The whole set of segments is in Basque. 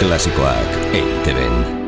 Klasikoak eiteben.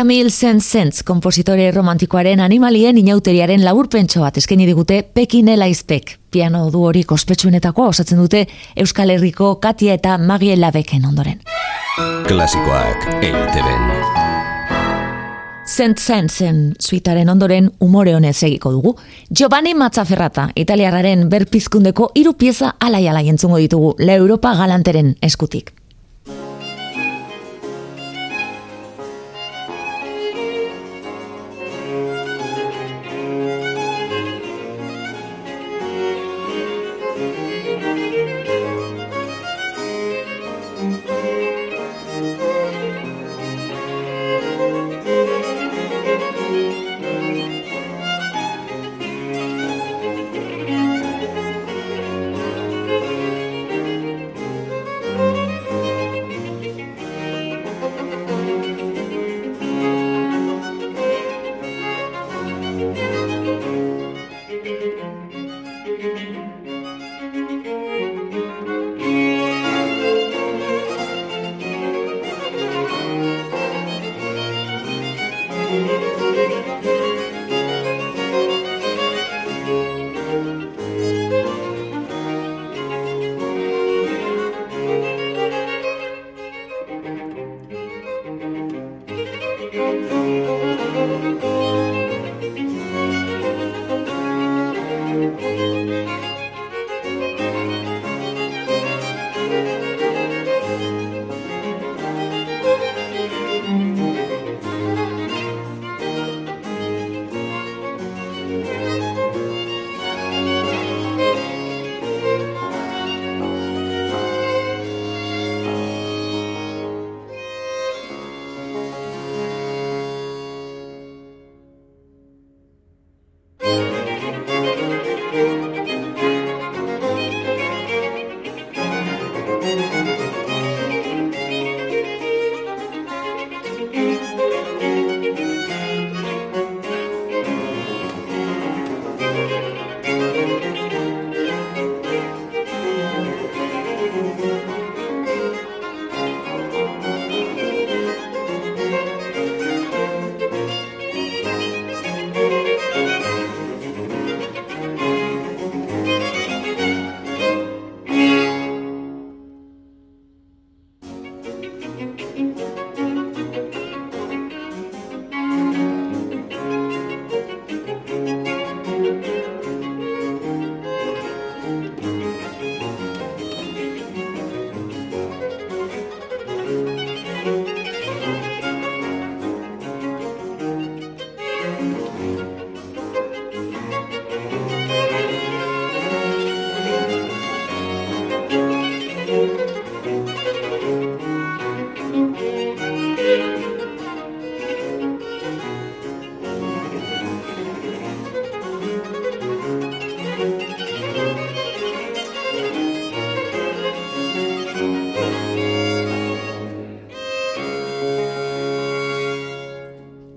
Camille Saint-Saëns, kompositore romantikoaren animalien inauteriaren laburpentso bat eskeni digute Pekin Elaizpek. Piano du hori kospetsuenetakoa osatzen dute Euskal Herriko Katia eta Magiela Beken ondoren. Klasikoak eiteben. Saint Saënsen suitaren ondoren umore honez egiko dugu. Giovanni Mazzaferrata, italiarraren berpizkundeko hiru pieza alai-alai entzungo ditugu, La Europa galanteren eskutik.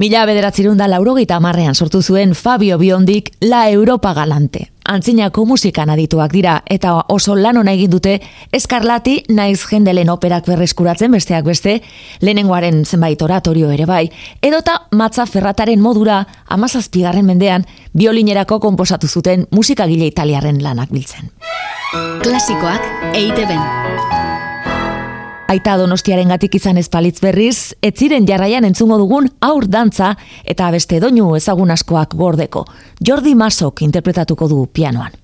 Mila bederatzerun da laurogeita amarrean sortu zuen Fabio Biondik La Europa Galante. Antzinako musikan adituak dira eta oso lan hona egin dute eskarlati naiz jendelen operak berreskuratzen besteak beste, lehenengoaren zenbait oratorio ere bai, edota matza ferrataren modura amazazpigarren mendean biolinerako konposatu zuten musikagile italiaren lanak biltzen. Klasikoak eite Aita donostiaren gatik izan espalitz berriz, etziren jarraian entzungo dugun aur dantza eta beste doinu ezagun askoak gordeko. Jordi Masok interpretatuko du pianoan.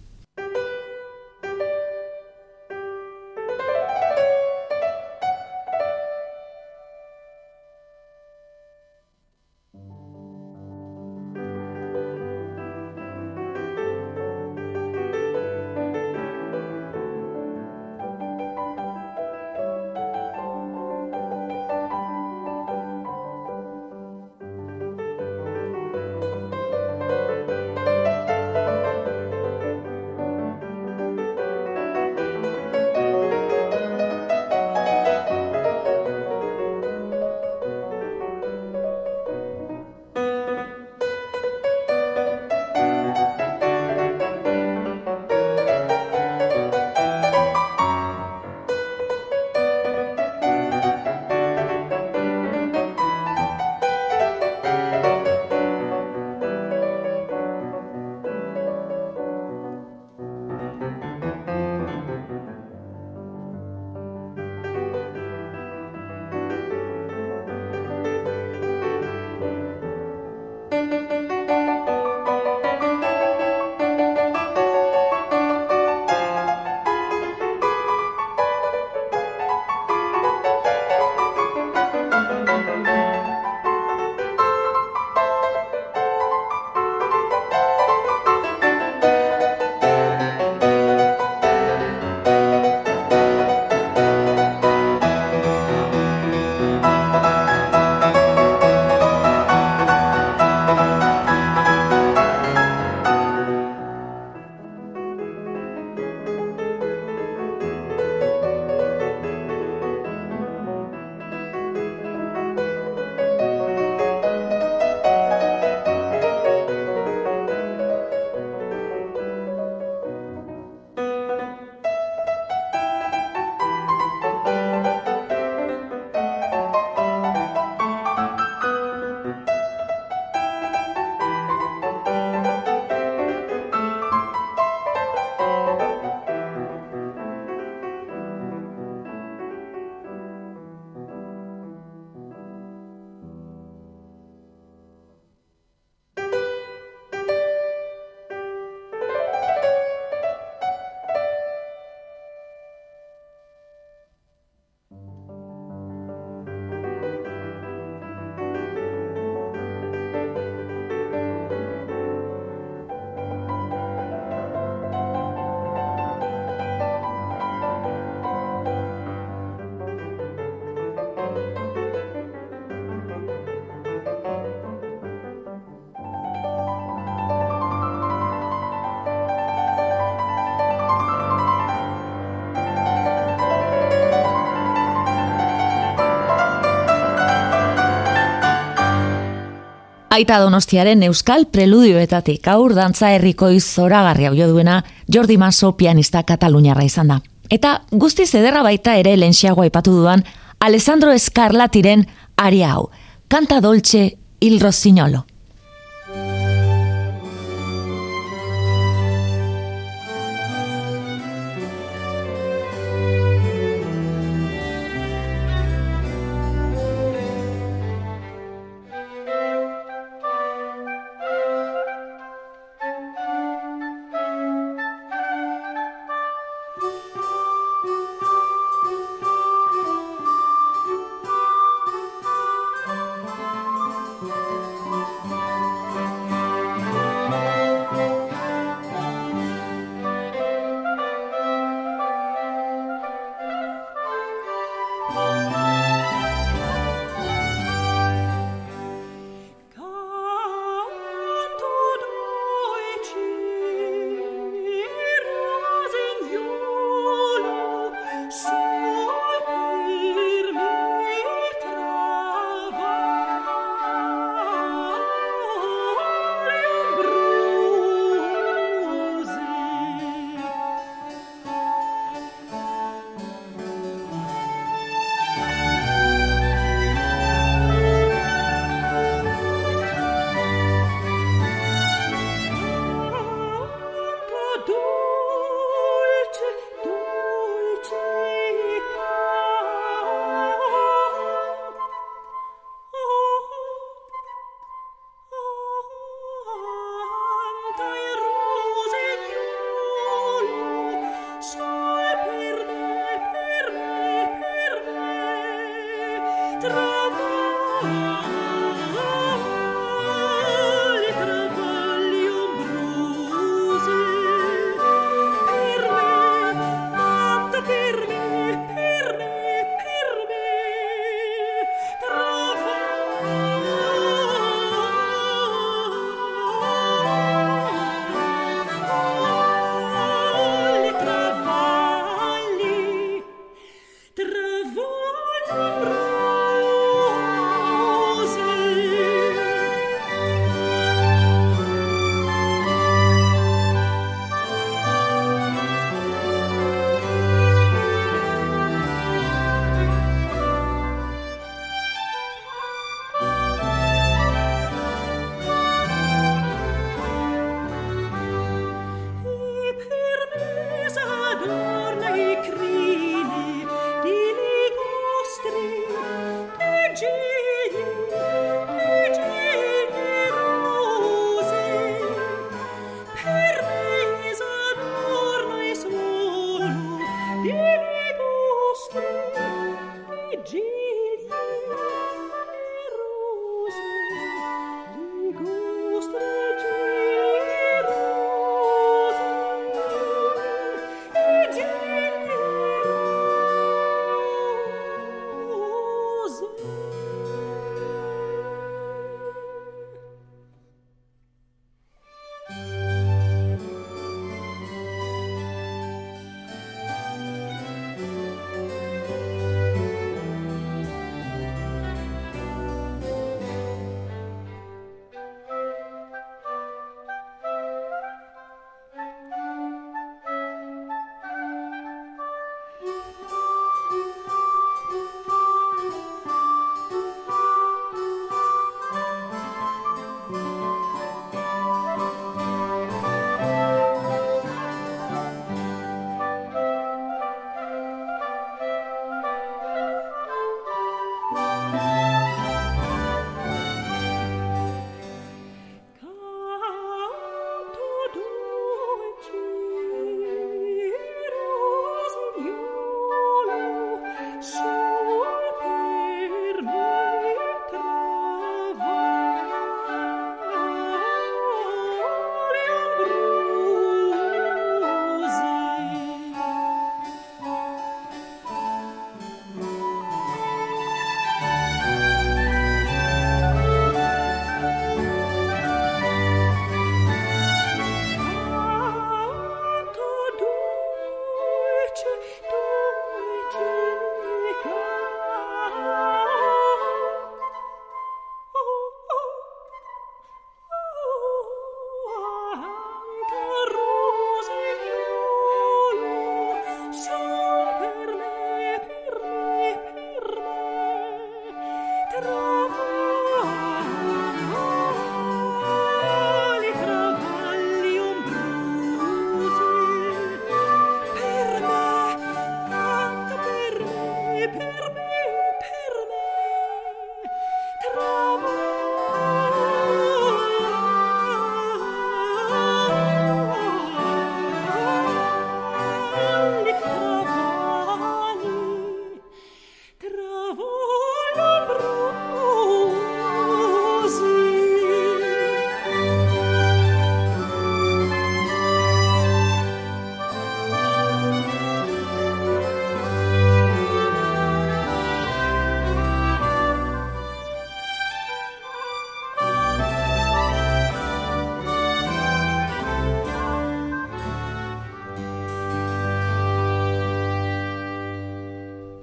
Aita Donostiaren Euskal Preludioetatik aur dantza herriko izoragarri hau duena Jordi Maso pianista Kataluniarra izan da. Eta guzti zederra baita ere lentsiagoa ipatu duan Alessandro Escarlatiren aria hau, Canta Dolce il Rossignolo.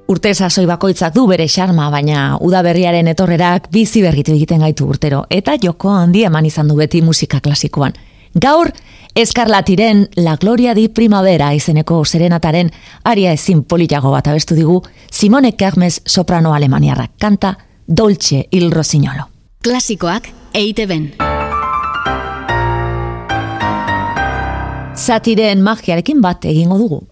Urte sasoi bakoitzak du bere xarma, baina udaberriaren etorrerak bizi berritu egiten gaitu urtero, eta joko handi eman izan du beti musika klasikoan. Gaur, eskarlatiren La Gloria di Primavera izeneko serenataren aria ezin politiago bat abestu digu Simone Kermes soprano alemaniarrak kanta Dolce il Rossignolo. Klasikoak eite ben. Zatiren magiarekin bat egingo dugu.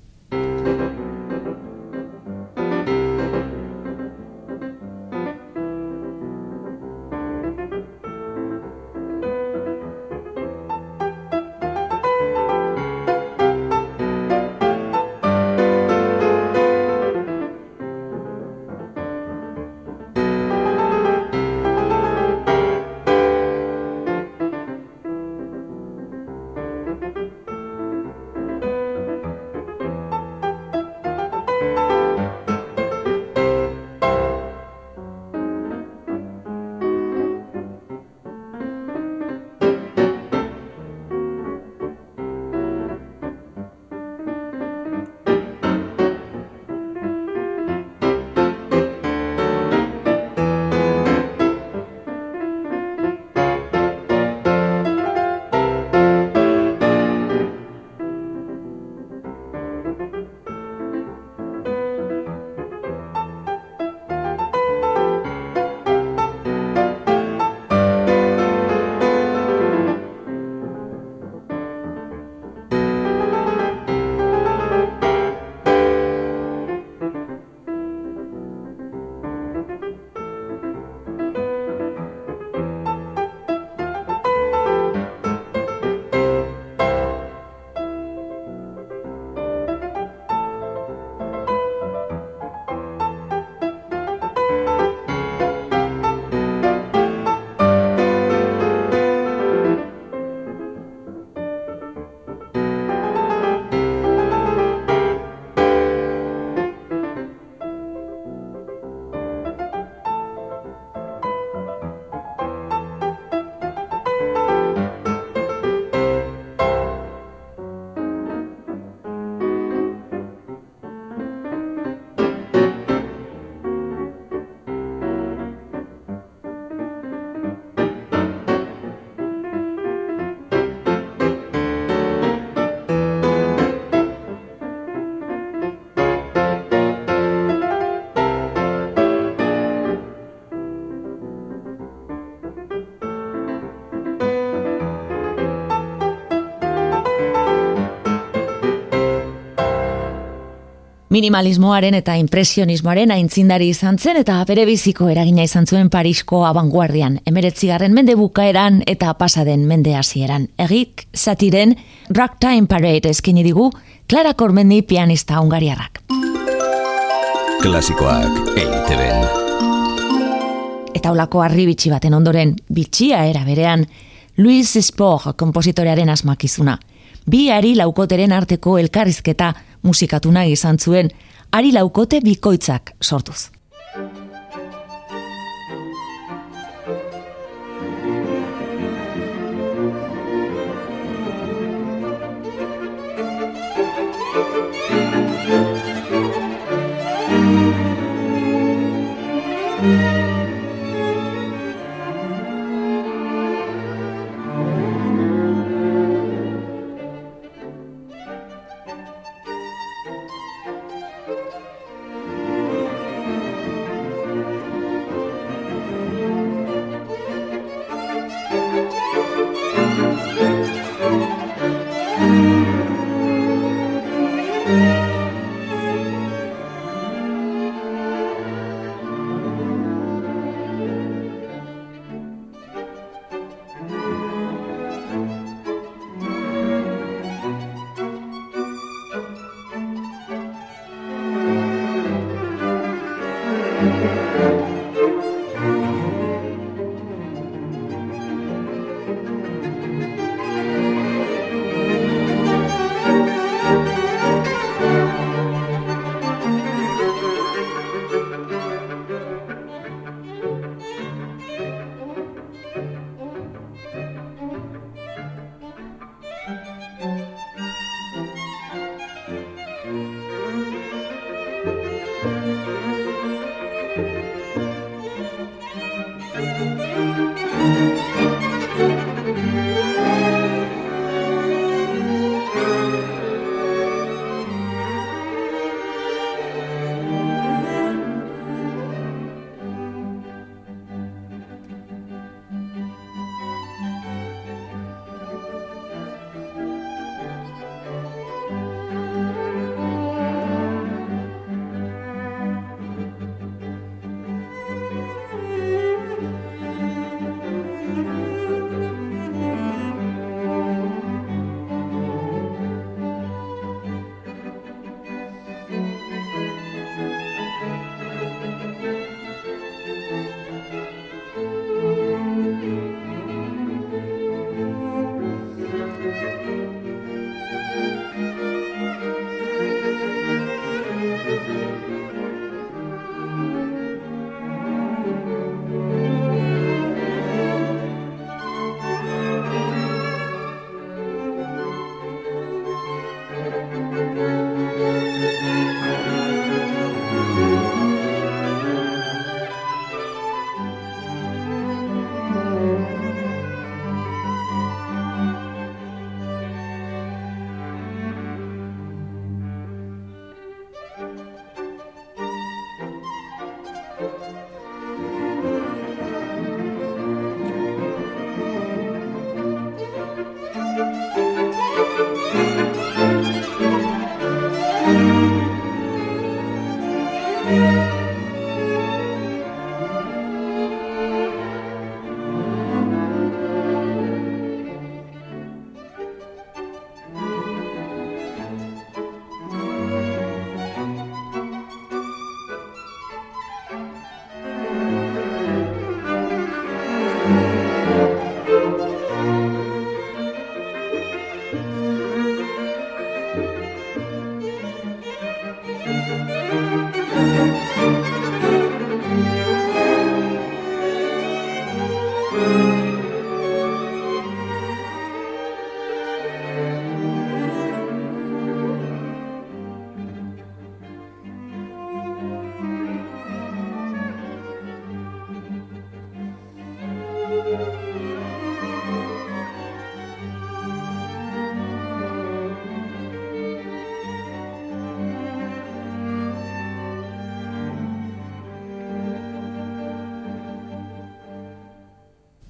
Minimalismoaren eta impresionismoaren aintzindari izan zen eta bere biziko eragina izan zuen Parisko abanguardian, emeretzigarren mende bukaeran eta pasaden mende hasieran. Egik, satiren, Ragtime Parade eskini digu, Clara Kormendi pianista ungariarrak. Klasikoak eiteben. Eta holako arribitsi baten ondoren, bitxia era berean, Luis Spohr kompositorearen asmakizuna. Bi ari laukoteren arteko elkarrizketa musikatu nahi izan zuen, ari laukote bikoitzak sortuz.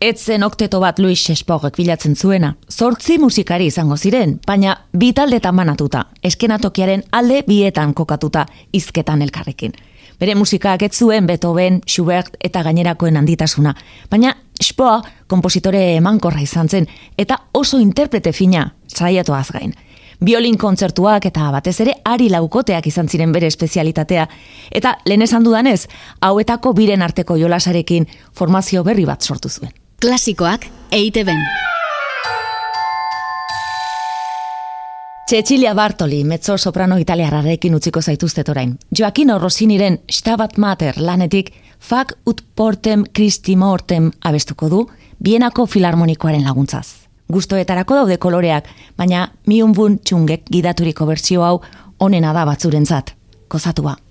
Etzen okteto bat Luis Shespogek bilatzen zuena. Zortzi musikari izango ziren, baina bi taldetan banatuta, eskenatokiaren alde bietan kokatuta izketan elkarrekin. Bere musikak ez zuen Beethoven, Schubert eta gainerakoen handitasuna, baina Spoa kompositore emankorra izan zen eta oso interprete fina saiatu gain. Biolin kontzertuak eta batez ere ari laukoteak izan ziren bere espezialitatea eta lehen esan dudanez, hauetako biren arteko jolasarekin formazio berri bat sortu zuen. Klasikoak eite ben. Cecilia Bartoli, mezzo soprano italiararekin utziko zaituztet orain. Joaquino Rossiniren Stabat Mater lanetik Fak ut portem Christi mortem abestuko du, bienako filarmonikoaren laguntzaz. Gustoetarako daude koloreak, baina miunbun txungek gidaturiko bertsio hau onena da batzurentzat. Kozatua.